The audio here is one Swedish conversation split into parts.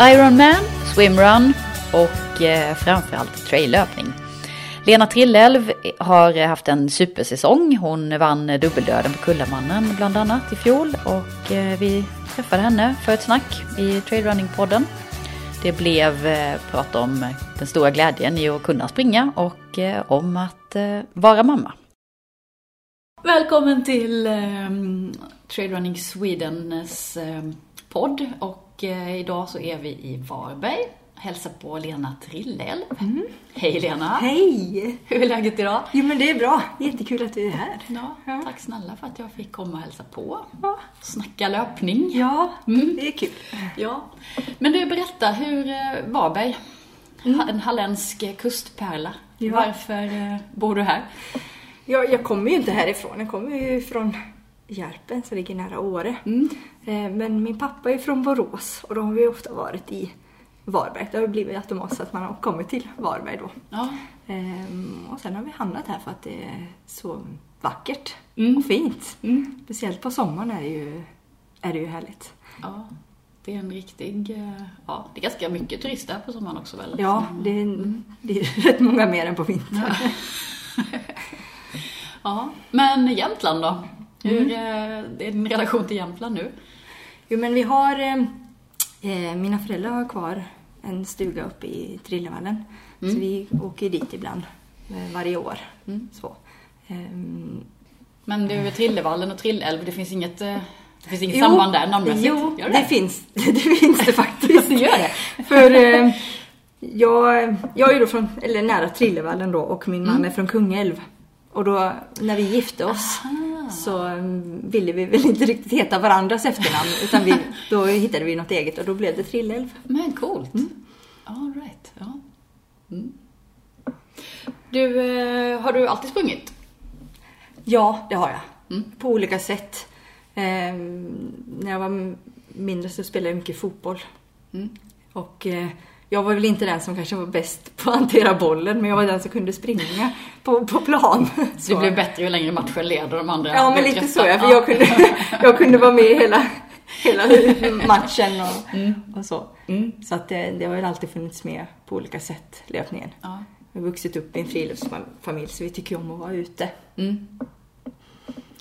Ironman, swimrun och eh, framförallt traillöpning. Lena Trillelv har haft en supersäsong. Hon vann dubbeldöden på Kullamannen bland annat i fjol och eh, vi träffade henne för ett snack i Trailrunning-podden. Det blev eh, prat om den stora glädjen i att kunna springa och eh, om att eh, vara mamma. Välkommen till eh, Trailrunning Swedens ehm, podd och eh, idag så är vi i Varberg. Hälsar på Lena Trillel. Mm. Hej Lena! Hej! Hur är läget idag? Jo men det är bra. Jättekul att du är här. Ja, Ja. tack snälla för att jag fick komma och hälsa på. Ja, Snacka löpning. ja Mm. det är kul. Ja. Men du, berätta, hur eh, Varberg, ha- en halländsk kustpärla. Ja. Varför eh, bor du här? Jag, jag kommer ju inte härifrån. Jag kommer ju från Järpen som ligger nära Åre. Mm. Eh, Men min pappa är från Borås och då har vi ofta varit i Varberg. Det har blivit automatiskt att man har kommit till Varberg då. Ja. Ehm, Och sen har vi hamnat här för att det är så vackert Mm. och fint. Mm. Speciellt på sommaren är det ju, är det ju härligt. ja. Det är en riktig, eh, ja, det är ganska mycket turister här på sommaren också väl? Ja, det är, det är rätt många mer än på vintern. ja. Men Jämtland då? Hur eh, är din relation till Jämtland nu? Jo, men vi har... Eh, eh, mina föräldrar har kvar en stuga uppe i Trillevallen. Så vi åker dit ibland eh, varje år. Mm. Så. Ehm, Men du, Trillevallen och Trillälv, det finns inget, det finns inget jo, samband där namnmässigt? Jo, Gör det, finns, det finns det faktiskt. Det gör det? För eh, jag, jag är då från, eller nära Trillevallen då och min man är från Kungälv. Och då när vi gifte oss så mm, ville vi väl inte riktigt heta varandras efternamn utan vi, då hittade vi något eget och då blev det Trillälv. Men coolt. All right. Ja. Mm. Du, eh, har du alltid sprungit? Ja, det har jag. Mm. På olika sätt. Ehm, när jag var mindre så spelade jag mycket fotboll. Mm. Och eh, jag var väl inte den som kanske var bäst på att hantera bollen, men jag var den som kunde springa på, på plan. Så det blev bättre ju längre matchen led och de andra Ja, men lite så ja, för jag kunde, jag kunde vara med hela, hela matchen och, och så. Mm. Så att det, det har väl alltid funnits med på olika sätt, löpningen. Ja. Vi har vuxit upp i en friluftsfamilj så vi tycker om att vara ute. Mm.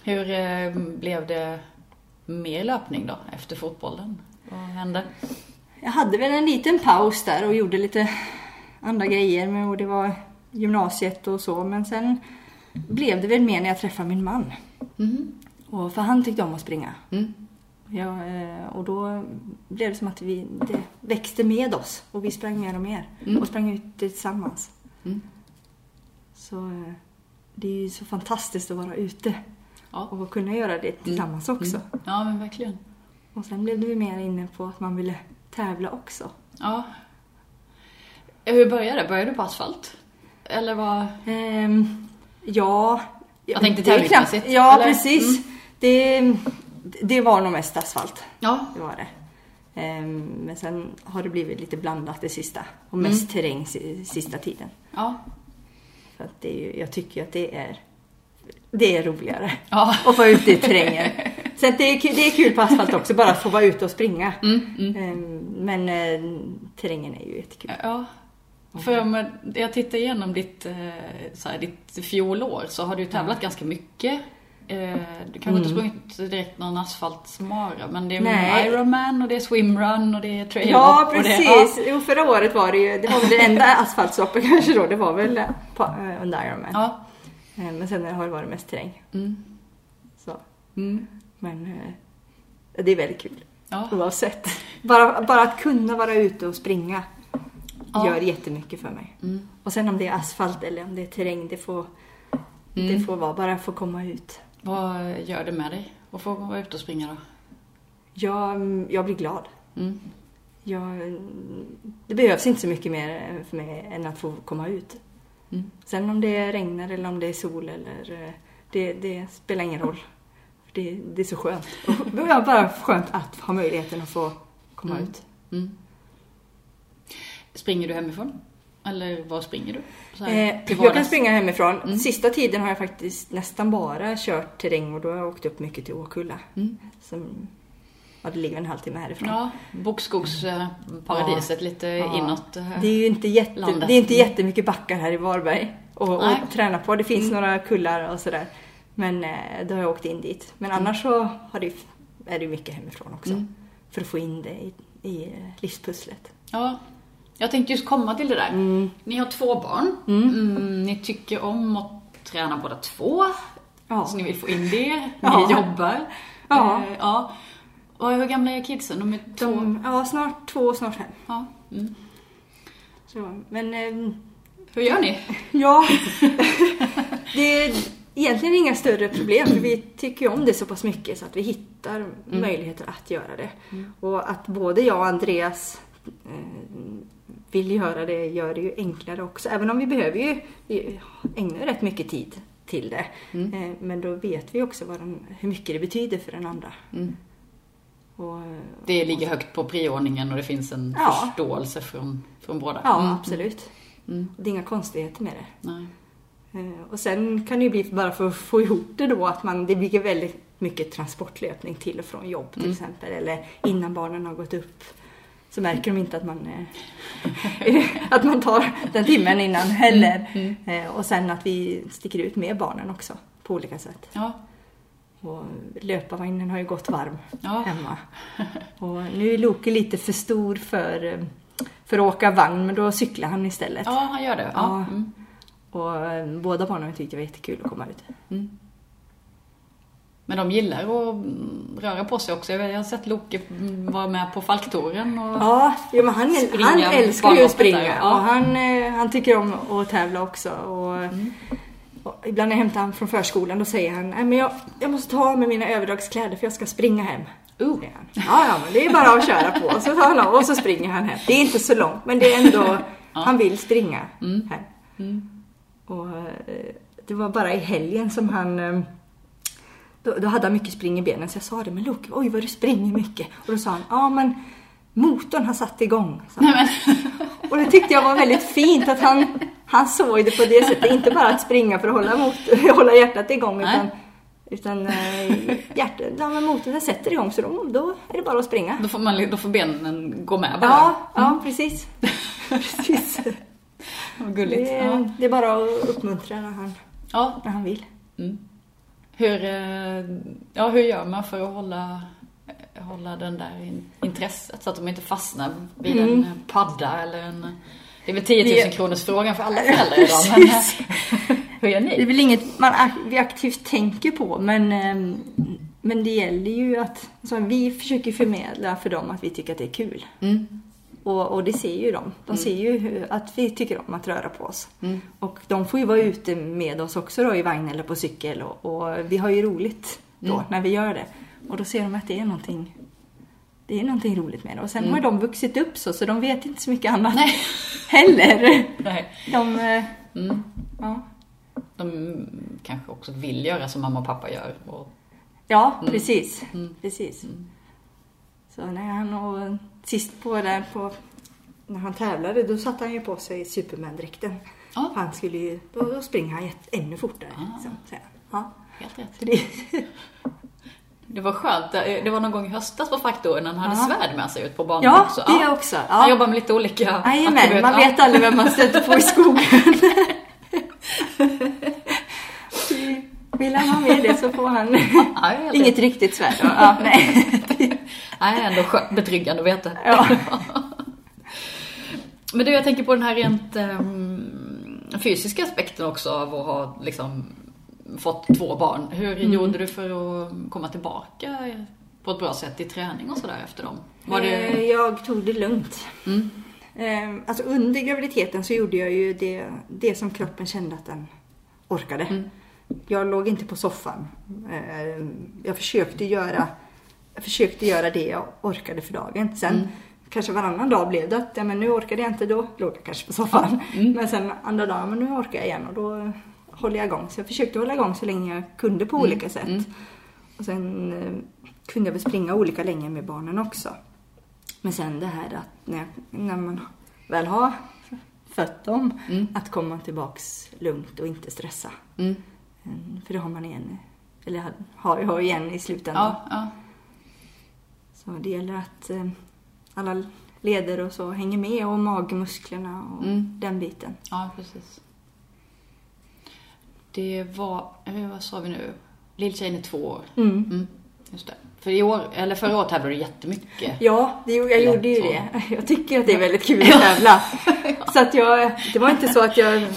Hur eh, blev det mer löpning då, efter fotbollen? Vad hände? Jag hade väl en liten paus där och gjorde lite andra grejer och det var gymnasiet och så. Men sen blev det väl mer när jag träffade min man. Mm. Och, för han tyckte om att springa. Mm. Ja, eh, och då blev det som att vi, det växte med oss och vi sprang mer och mer. Mm. Och sprang ut tillsammans. Mm. Så eh, det är ju så fantastiskt att vara ute Ja. och kunna göra det tillsammans också. Mm. ja, men verkligen. Och sen blev det mer inne på att man ville tävla också. Ja. Hur började det? Började du på asfalt? Eller vad? Ehm, ja. Jag tänkte det tävlingsmässigt, Ja, eller? Mm. precis. Det, det var nog mest asfalt. Ja. Det var det. Ehm, men sen har det blivit lite blandat det sista. Och mest Mm. terräng si- sista tiden. Ja. För att det är ju, jag tycker att det är, det är roligare. Ja. Att vara ute i terrängen. Att det är, det är kul på asfalt också, bara att få vara ute och springa. Mm, mm. Ehm, men eh, terrängen är ju jättekul. Ja. För om jag tittar igenom ditt, eh, så här, ditt fjolår så har du tävlat ganska mycket. Eh, Du kanske inte sprungit direkt någon asfaltsmara men det är Nej. Ironman och det är swimrun och det är trail Ja, och det, precis. Jo, förra året var det ju, det var väl det enda asfaltsloppet kanske då, det var väl på, under Ironman. Ja. Eh, Men sen har det varit mest terräng. Mm. Så. Mm. Men eh, det är väldigt kul. Ja. Oavsett. Bara, bara att kunna vara ute och springa Ja. gör jättemycket för mig. Mm. Och sen om det är asfalt eller om det är terräng, det får, det Mm. får vara. Bara få komma ut. Vad gör det med dig att få vara ute och springa då? Jag, jag blir glad. Mm. Jag, det behövs inte så mycket mer för mig än att få komma ut. Mm. Sen om det regnar eller om det är sol eller eh, det, det spelar ingen roll. Det, det är så skönt. Det är bara skönt att ha möjligheten att få komma Mm. ut. Mm. Springer du hemifrån? Eller var springer du? Här, Eh, jag kan springa hemifrån. Mm. Sista tiden har jag faktiskt nästan bara kört terräng och då har jag åkt upp mycket till Åkulla. Mm. Som ja, det ligger en halvtimme härifrån. Ja, Bokskogsparadiset lite Ja. inåt. eh, Det är ju inte, jätte, landet. det är inte jättemycket backar här i Varberg att. Mm. träna på. Det finns några kullar och sådär. Men eh, då har jag åkt in dit. Men annars så har det, är det mycket hemifrån också. Mm. För att få in det i, i eh, livspusslet. Ja, jag tänkte just komma till det där. Mm. Ni har två barn. Mm, ni tycker om att träna båda två. Ja. Så ni vill få in det. Ni Ja. jobbar. Ja. Eh, ja. Och hur gamla är kidsen? De är två? De, ja, snart två, snart fem. Ja. Mm. Så, men ehm, Hur gör ni? ja, det egentligen inga större problem. För vi tycker ju om det så pass mycket så att vi hittar Mm. möjligheter att göra det. Och att både jag och Andreas eh, vill göra det gör det ju enklare också. Även om vi behöver ju vi ägna rätt mycket tid till det. Mm. Eh, men då vet vi också vad den, hur mycket det betyder för den andra. Mm. Och, Det ligger högt på priordningen och det finns en Ja. förståelse från, från båda. ja, Mm. absolut. Mm. Det är inga konstigheter med det. Nej. Eh, Och sen kan det ju bli bara för att få ihop det då att man, det blir väldigt mycket transportlöpning till och från jobb till Mm. exempel. Eller innan barnen har gått upp så märker de inte att man, eh, att man tar den timmen innan heller. Mm. Eh, Och sen att vi sticker ut med barnen också på olika sätt. Ja. Och löparvagnen har ju gått varm Ja. hemma. Och nu är Loke lite för stor för, för att åka vagn men då cyklar han istället. ja, han gör det. Ja. Mm. Och eh, båda barnen tyckte det var jättekul att komma ut. Mm. Men de gillar att mm, röra på sig också. Jag har sett Loke vara med på Falktouren och... Ja, jo, men han, han älskar ju att springa ja. och han, eh, han tycker om att tävla också. Och, Mm. och ibland när jag hämtar honom från förskolan då säger han men jag, jag måste ta av mig mina överdragskläder för jag ska springa hem. Han. Ja, ja, men det är bara att köra på. Och så tar han av och så springer han hem. Det är inte så långt men det är ändå, han vill springa Mm. hem. Mm. Och eh, det var bara i helgen som han eh, då, då hade han mycket spring i benen så jag sa det, men Loke, oj vad du springer mycket. Och då sa han, ja men motorn har satt igång. sa han. Och det tyckte jag var väldigt fint att han, han såg det på det sättet. Inte bara att springa för att hålla, mot, hålla hjärtat igång Nej. utan, utan eh, hjärtat, ja, men motorn sätter igång så då, då är det bara att springa. då, får man, då får benen gå med bara. Ja, ja precis. precis. Vad gulligt. Det, Ja. det är bara att uppmuntra när han, Ja. när han vill. Mm. Hur, eh, ja, hur gör man för att hålla, eh, hålla den där in, intresset så att de inte fastnar vid en eh, padda eller en... Det är väl 10 000 Det- kronors frågan för alla föräldrar idag, men eh, hur gör Det är ni? väl inget man vi aktivt tänker på men, ehm, men det gäller ju att alltså, vi försöker förmedla för dem att vi tycker att det är kul. Mm. Och, och det ser ju de. De ser ju hur- att vi tycker om att röra på oss. Mm. Och de får ju vara ute med oss också då i vagn eller på cykel och, och vi har ju roligt då Mm. när vi gör det. Och då ser de att det är någonting det är någonting roligt med det. Och sen Mm. har de vuxit upp så, så de vet inte så mycket annat Nej. heller. Nej. De, eh, Mm. ja. De kanske också vill göra som mamma och pappa gör. Och, Ja, Mm. precis. Mm. precis. Så när han och sist på där på när han tävlade då satte han ju på sig Superman-dräkten. Ja. Han skulle ju, då, då springer han ännu fortare. Ah. Liksom, så, ja. helt rätt. Det, Det var skönt. Det var någon gång i höstas på faktoren när han hade Ja. svärd med sig ut på banan ja, också. det också. Han Ja. jobbar med lite olika Jajamän, man Ja. vet aldrig vem man stöter på i skogen. Vill han ha med det så får han Ja, inget riktigt svärd. Ja, nej. Nej, ändå skönt, betryggande att veta. Ja. Men du, jag tänker på den här rent ehm, fysiska aspekten också av att ha liksom fått två barn. Hur Mm. gjorde du för att komma tillbaka på ett bra sätt i träning och sådär efter dem? Var Eh, det... Jag tog det lugnt. Mm. Eh, Alltså under graviditeten så gjorde jag ju det, det som kroppen kände att den orkade. Mm. Jag låg inte på soffan. Eh, Jag försökte göra, jag försökte göra det jag orkade för dagen. Sen Mm. kanske varannan dag blev det att ja, men nu orkade jag inte, då låg jag kanske på soffan. Mm. Men sen andra dagen, men nu orkar jag igen och då håller jag igång. Så jag försökte hålla igång så länge jag kunde på olika sätt. Mm. Och sen eh, kunde jag väl springa olika länge med barnen också. Men sen det här att när, när man väl har fött dem, Mm. att komma tillbaks lugnt och inte stressa. Mm, För det har man igen, eller har, har igen i slutändan. Ja, ja. Så det gäller att eh, alla leder och så hänger med och magmusklerna och Mm. den biten. Ja, precis. Det var, eh, vad sa vi nu? Lilltjejen är två år. Mm. Mm, just det. För i år, eller förra året tävlade du jättemycket. Ja, det, jag gjorde ju det. Jag tycker att det är väldigt kul att tävla. Så att jag, det var inte så att jag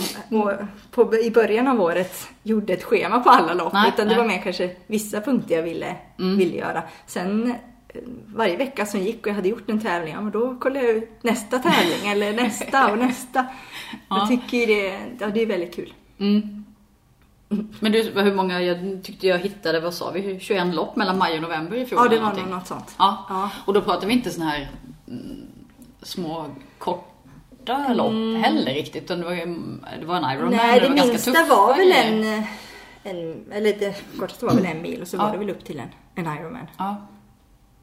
på, i början av året gjorde ett schema på alla lopp. Nej, utan det nej. var mer kanske vissa punkter jag ville, ville göra. Sen eh, varje vecka som gick och jag hade gjort en tävling, ja, men då kollade jag ut nästa tävling eller nästa och nästa. Ja. Jag tycker det, ja, det är väldigt kul. Mm. Men du, hur många, jag tyckte jag hittade, vad sa vi, 21 lopp mellan maj och november i fjol? Ja, det var något sånt. Ja. Ja. och då pratar vi inte såna här mm, små korta lopp heller riktigt, utan det var, ju, det var en Ironman. Nej, det var ganska minsta tuffa var väl en, en, eller det kortaste var väl en mil och så Ja. var det väl upp till en, en Ironman. Ja.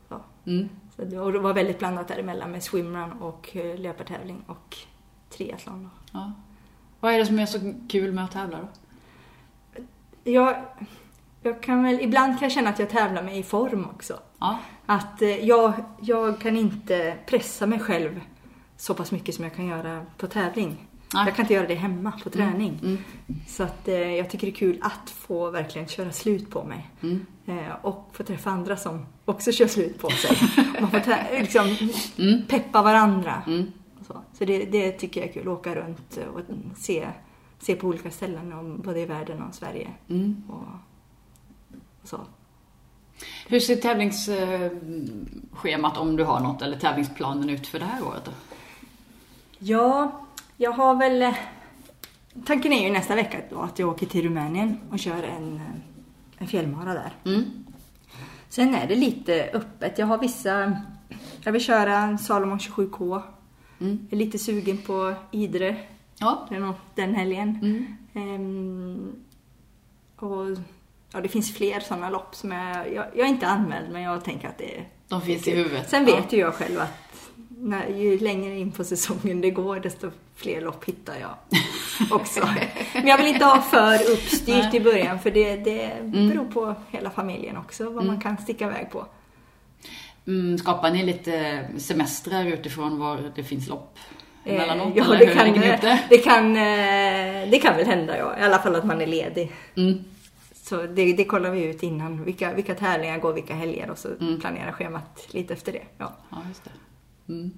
Ja. Mm. Så det, och det var väldigt blandat däremellan med swimrun och eh, löpartävling och triathlon. ja. Vad är det som är så kul med att tävla då? Jag, jag kan väl, ibland kan jag känna att jag tävlar mig i form också. Ja. Att eh, jag, jag kan inte pressa mig själv så pass mycket som jag kan göra på tävling. Nej. Jag kan inte göra det hemma på träning. Mm. Så att eh, jag tycker det är kul att få verkligen köra slut på mig. Mm. Eh, och få träffa andra som också kör slut på sig. Man får liksom Mm. peppa varandra. Mm. Och så så det, det tycker jag är kul, åka runt och se, se på olika ställen, om- både i världen och Sverige. Mm. Och, och så. Hur ser tävlingsschemat, om du har något, eller tävlingsplanen ut för det här året då? Ja, jag har väl... eh, Tanken är ju nästa vecka då att jag åker till Rumänien och kör en, eh, en fjällmara där. Mm. Sen är det lite öppet. Jag har vissa... Jag vill köra en Salomon 27K. Mm. Jag är lite sugen på Idre Ja. den, den helgen. Mm. Ehm, och ja, det finns fler sådana lopp som jag, jag... Jag är inte anmäld men jag tänker att det är... De finns i huvudet. Sen vet ju jag själv att när, ju längre in på säsongen det går desto fler lopp hittar jag också. Men jag vill inte ha för uppstyrt i början för det, det beror på hela familjen också vad man kan sticka iväg på. Mm, skapar ni lite semestrar utifrån var det finns lopp emellanåt? Eh, ja, eller det kan, det? det, kan, eh, det kan väl hända ja. I alla fall att man är ledig. Mm. Så det, det kollar vi ut innan. Vilka, vilka tävlingar går vilka helger och så Mm. planerar schemat lite efter det. Ja. Ja, just det. Mm.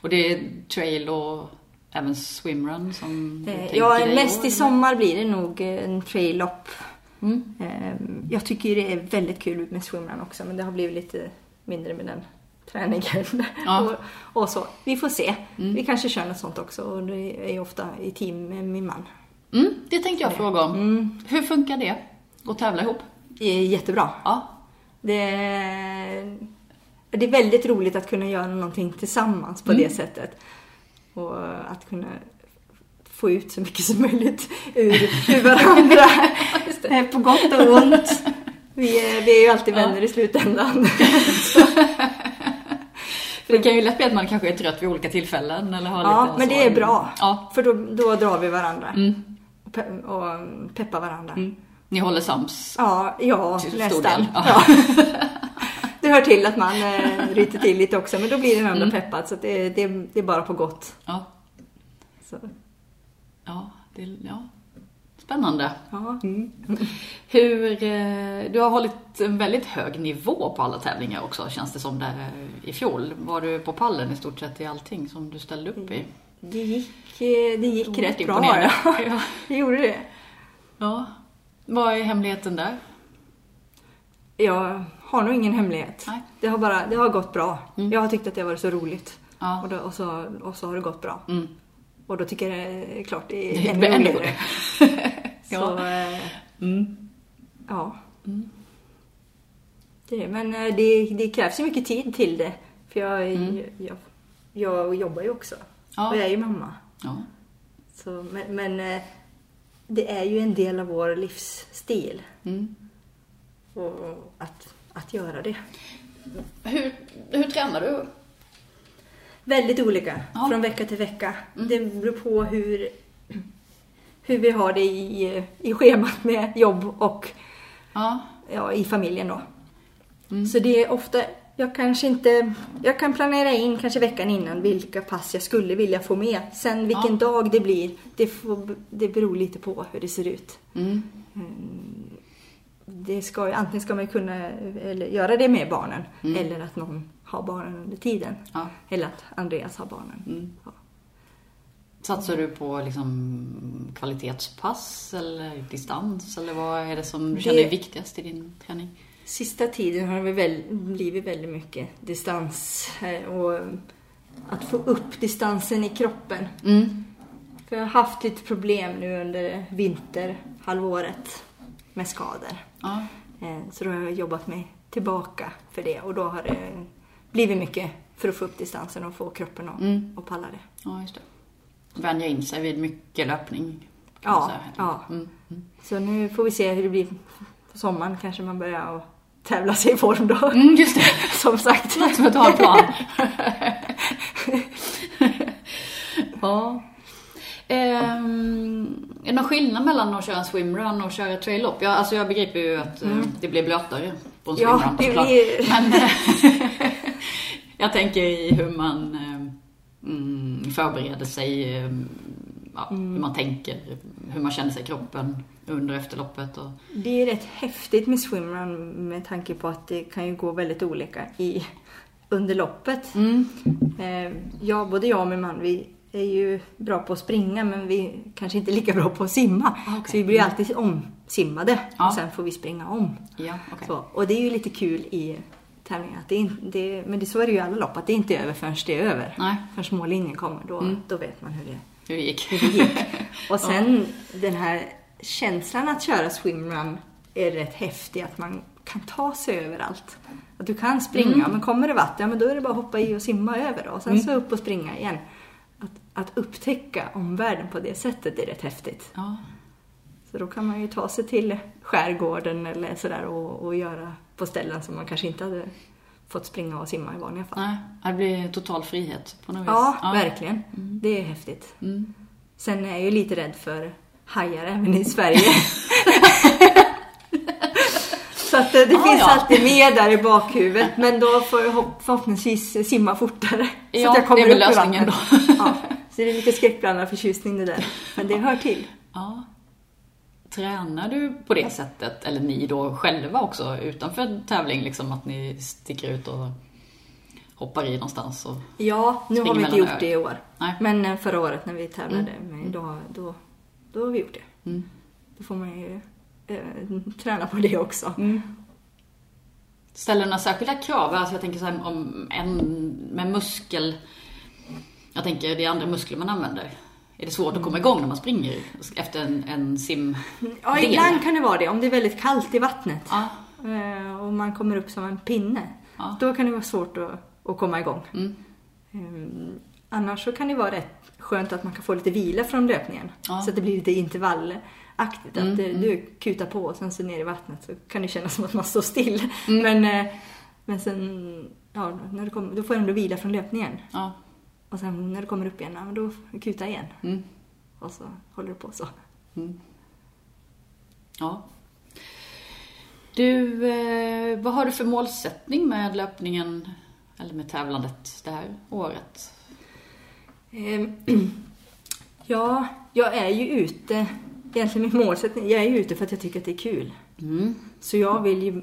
Och det är trail och även swimrun som du Eh, tänker Ja, dig mest år, i eller? sommar blir det nog eh, en trail-lopp. Mm. Eh, Jag tycker det är väldigt kul med swimrun också, men det har blivit lite mindre med den träningen. Ja. och, och så. Vi får se. Mm. Vi kanske kör något sånt också och det är ju ofta i team med min man. Mm, det tänkte jag fråga om. Mm. Hur funkar det? Att tävla ihop? Jättebra. Ja. Det det är väldigt roligt att kunna göra någonting tillsammans på Mm. det sättet. Och att kunna få ut så mycket som möjligt ur, ur varandra. På gott och ont. Vi är, vi är ju alltid Ja. vänner i slutändan. För det kan ju lätt bli att man kanske är trött vid olika tillfällen eller har Ja, lite men så- det är bra. Ja. För då, då drar vi varandra. Mm. Och, pe och peppar varandra. Mm. Ni håller sams? Ja, ja nästan. ja. Hör till att man eh, ryter till lite också, men då blir den andra Mm. peppad. Så att det, det, det är bara på gott. Ja. Så, Ja, det, ja. Spännande. ja. Hur, eh, du har hållit en väldigt hög nivå på alla tävlingar också, känns det som, där eh, i fjol. Var du på pallen i stort sett i allting som du ställde upp i? Det gick, eh, det gick rätt bra. Imponerande. Ja. Ja. Det gjorde det. ja. Vad är hemligheten där? Jag har nog ingen hemlighet. Nej. Det har bara det har gått bra. Mm. Jag har tyckt att det har varit så roligt. Ja. Och, då, och, så, och så har det gått bra. Mm. Och då tycker jag det är klart det är ännu roligare. Ja. Så, eh, Mm. ja. Mm. Det, men eh, det, det krävs ju mycket tid till det. För jag, Mm. jag, jag jobbar ju också. Ja. Och jag är ju mamma. ja. Så, men, men eh, det är ju en del av vår livsstil. Mm. Och att, att göra det. Hur, hur tränar du? Väldigt olika Ja. från vecka till vecka. Mm. Det beror på hur, hur vi har det i, i schemat med jobb och Ja. ja, i familjen då. Mm. Så det är ofta jag kanske inte... Jag kan planera in kanske veckan innan vilka pass jag skulle vilja få med. Sen vilken dag det blir, det, får, det beror lite på hur det ser ut. Mm. Det ska, antingen ska man kunna göra det med barnen eller att någon har barnen under tiden. Ja. Eller att Andreas har barnen. Ja. Satsar du på liksom kvalitetspass eller distans? Eller vad är det som du känner är viktigast i din träning? Sista tiden har det väl blivit väldigt mycket distans eh, och att få upp distansen i kroppen. Mm. För jag har haft lite problem nu under vinterhalvåret med skador. Ja. Eh, Så då har jag jobbat mig tillbaka för det och då har det blivit mycket för att få upp distansen och få kroppen att, Mm. att palla det. ja, just det. Vänja in sig vid mycket löpning. Ja, ja. Mm. Mm. Så nu får vi se hur det blir på sommaren. Kanske man börjar att tävla sig i form då. Mm, just det. Som sagt. Låter som en plan. ja. Ehm, är det någon skillnad mellan att köra en swimrun och köra trail-lopp? Jag, alltså jag begriper ju att eh, det blir blötare på en Ja, swimrun såklart. blir- Men jag tänker i hur man eh, mm, förbereder sig, eh, ja, hur man tänker, hur man känner sig i kroppen under och efter loppet. Och, Det är rätt häftigt med swimrun med tanke på att det kan ju gå väldigt olika i, under loppet. mm, Eh, ja, både jag och min man, vi är ju bra på att springa men vi kanske inte är lika bra på att simma. Ah, okej. Så vi blir alltid omsimmade Ja. och sen får vi springa om. ja, okej. Så, och det är ju lite kul i tävlingar. Att det är, det, men det, så är det ju i alla lopp, att det inte är över förrän det är över. Nej. Förrän mållinjen kommer, då, Mm. då vet man hur det, Hur det gick. hur det gick. Och sen den här känslan att köra swimrun är rätt häftig, att man kan ta sig överallt. Att du kan springa, Mm. men kommer det vatten, ja, men då är det bara att hoppa i och simma över då. Och sen så upp och springa igen. Att, upptäcka omvärlden på det sättet är rätt häftigt. Ja. Så då kan man ju ta sig till skärgården eller sådär och, och göra på ställen som man kanske inte hade fått springa och simma i vanliga fall. Nej, det blir total frihet på något vis. Ja, verkligen. Det är häftigt. Mm. Sen är jag ju lite rädd för hajar även i Sverige. Så att eh, det Ja, finns ja. alltid med där i bakhuvudet. Men då får jag hopp- förhoppningsvis simma fortare. så Ja, att jag kommer det är väl lösningen då. Ja, så det är lite skräckblandad förtjusning det där. Men det hör till. Ja. Tränar du på det sättet, eller ni då själva också, utanför tävling, liksom att ni sticker ut och hoppar i någonstans? Och... Ja, nu har vi inte gjort öar. det i år. Nej. Men eh, förra året när vi tävlade, men då, då, då har vi gjort det. Mm. Då får man ju eh, träna på det också. Ställer du några särskilda krav? Alltså jag tänker så här om en med muskel... Jag tänker det är andra muskler man använder. Är det svårt att komma igång när man springer efter en, en sim Ja, ibland kan det vara det. Om det är väldigt kallt i vattnet Ja. eh, och man kommer upp som en pinne. Ja. Då kan det vara svårt att, att komma igång. Mm. Eh, Annars så kan det vara rätt skönt att man kan få lite vila från löpningen. Ja. Så att det blir lite intervallaktigt. Att Mm, det- du kutar på och sen så ner i vattnet så kan det kännas som att man står still. Men, eh, men sen, ja, när du kommer, då får du ändå vila från löpningen. Ja. Och sen när du kommer upp igen, ja, men då kuta igen. Mm. Och så håller du på så. Ja. Du, eh, vad har du för målsättning med löpningen, eller med tävlandet det här året? Ehm, Ja, jag är ju ute, egentligen min målsättning, jag är ju ute för att jag tycker att det är kul. Mm. Så jag vill ju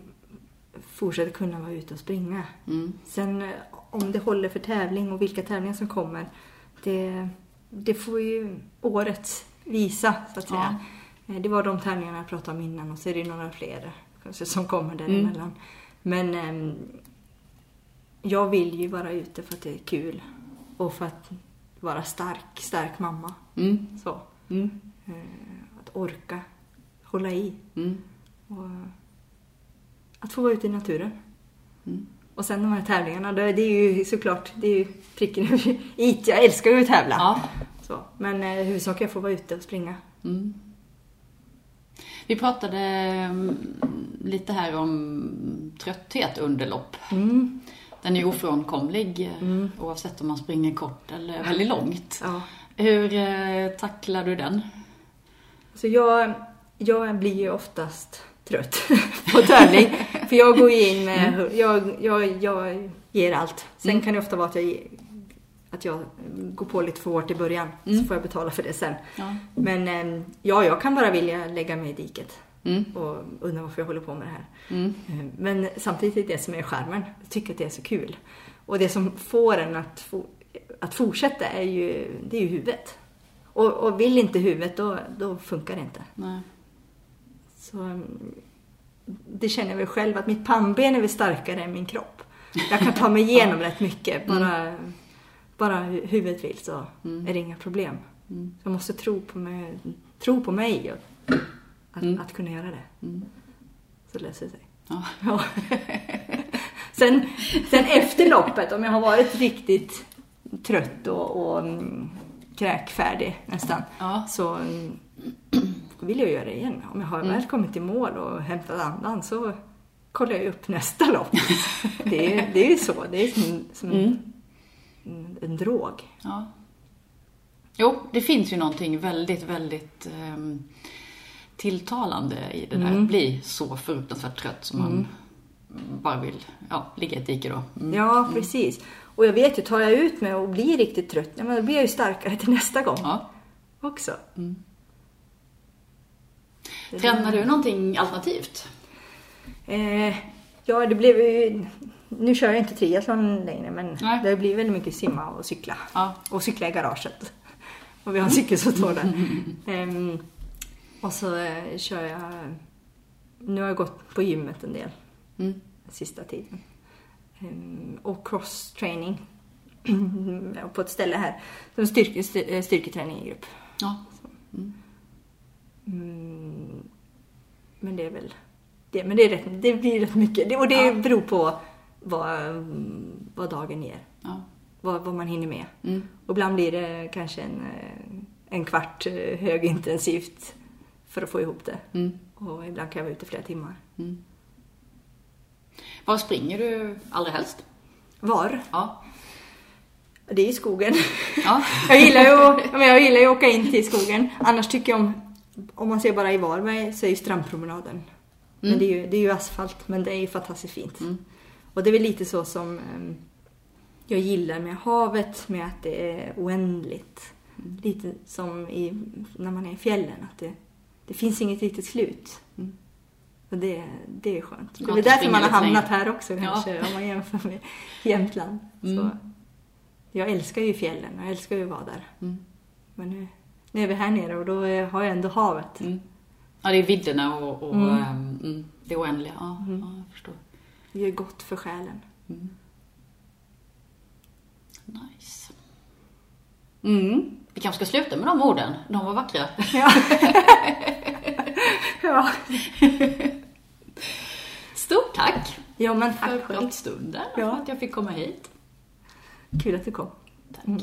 fortsätta kunna vara ute och springa. Mm. Sen eh, om det håller för tävling och vilka tävlingar som kommer, det, det får ju året visa så att säga. Eh, Det var de tävlingarna jag pratade om innan och så är det några fler kanske som kommer däremellan. Men ehm, jag vill ju vara ute för att det är kul och för att vara stark, stark mamma. Mm. Så. Mm. Eh, Att orka hålla i. Mm. Och att få vara ute i naturen. Mm. Och sen de här tävlingarna, det är ju såklart, det är ju pricken över i. Jag älskar ju att tävla. Ja. Så. Men eh, huvudsaken är att få vara ute och springa. Mm. Vi pratade mm, lite här om trötthet under lopp. Mm. Den är ofrånkomlig eh, oavsett om man springer kort eller väldigt långt. Ja. Hur eh, tacklar du den? Så jag, jag blir ju oftast trött på tävling. För jag går ju in med, jag, jag, jag ger allt. Sen kan det ofta vara att jag, att jag går på lite för hårt i början. Så får jag betala för det sen. Ja. Men eh, ja, jag kan bara vilja lägga mig i diket. Mm. Och undra varför jag håller på med det här. Mm. Eh, Men samtidigt är det det som är skärmen. Jag tycker att det är så kul. Och det som får en att, for, att fortsätta är ju, det är ju huvudet. Och, och vill inte huvudet, då, då funkar det inte. Nej. Så mm, det känner jag väl själv att mitt pannben är väl starkare än min kropp. Jag kan ta mig igenom rätt mycket. Bara, bara hu- huvudet vill så är det inga problem. Mm. Jag måste tro på mig, tro på mig och att, Mm. att kunna göra det. Mm. Så löser det sig. Ja. Ja. sen, sen efter loppet, om jag har varit riktigt trött och, och mm, kräkfärdig nästan, Ja. så mm, vill jag göra det igen. Om jag har väl kommit i mål och hämtat andan så kollar jag upp nästa lopp. det, är, det är så. Det är som, som en, en drog. Ja. Jo, det finns ju någonting väldigt, väldigt ehm, tilltalande i det där. Bli så fruktansvärt trött som man bara vill ja, ligga i ett dike då. Mm. Ja, precis. Och jag vet ju, tar jag ut mig och blir riktigt trött, ja, men då blir jag ju starkare till nästa gång Ja. också. Det- Tränar du någonting alternativt? Eh, ja, det blev ju... Nu kör jag inte triathlon längre, men Nej. det blir väldigt mycket simma och cykla. Ja. Och cykla i garaget. Och vi har en cykel som står där. Ehm, och så eh, kör jag... Nu har jag gått på gymmet en del Mm. sista tiden. Ehm, och cross-training på ett ställe här. Som styrke, styr- styrketräning i grupp. Ja. Mm, men det är väl... Det, men det, är rätt, det blir rätt mycket. Det, och det Ja. beror på vad, vad dagen ger. ja. Vad, vad man hinner med. Mm. Och ibland blir det kanske en, eh, en kvart eh, högintensivt för att få ihop det. Mm. Och ibland kan jag vara ute flera timmar. Var springer du allra helst? Var? Ja. Det är i skogen. Ja. jag, gillar ju, jag gillar ju att åka in till skogen. Annars tycker jag om, om man ser bara i Varberg så är ju strandpromenaden. Men det är, ju, det är ju asfalt, men det är ju fantastiskt fint. Och det är väl lite så som em, jag gillar med havet, med att det är oändligt. Lite som i, när man är i fjällen, att det, det finns inget riktigt slut. Och det, det är skönt. Det är att därför man har hamnat här också Ja. kanske, om man jämför med Jämtland. Så. Mm. Jag älskar ju fjällen och jag älskar ju att vara där. Mm. Men nu, nu är vi här nere och då har jag ändå havet. Mm. Ja, det är vidderna och, och Mm. ehm, mm, det oändliga. Ja, ja, jag förstår. Det gör gott för själen. Nice. Mm. Vi kanske ska sluta med de orden. De var vackra. Ja. ja. Stort tack ja, men för tack själv. pratstunden och Ja. för att jag fick komma hit. Kul att du kom. Tack. Mm.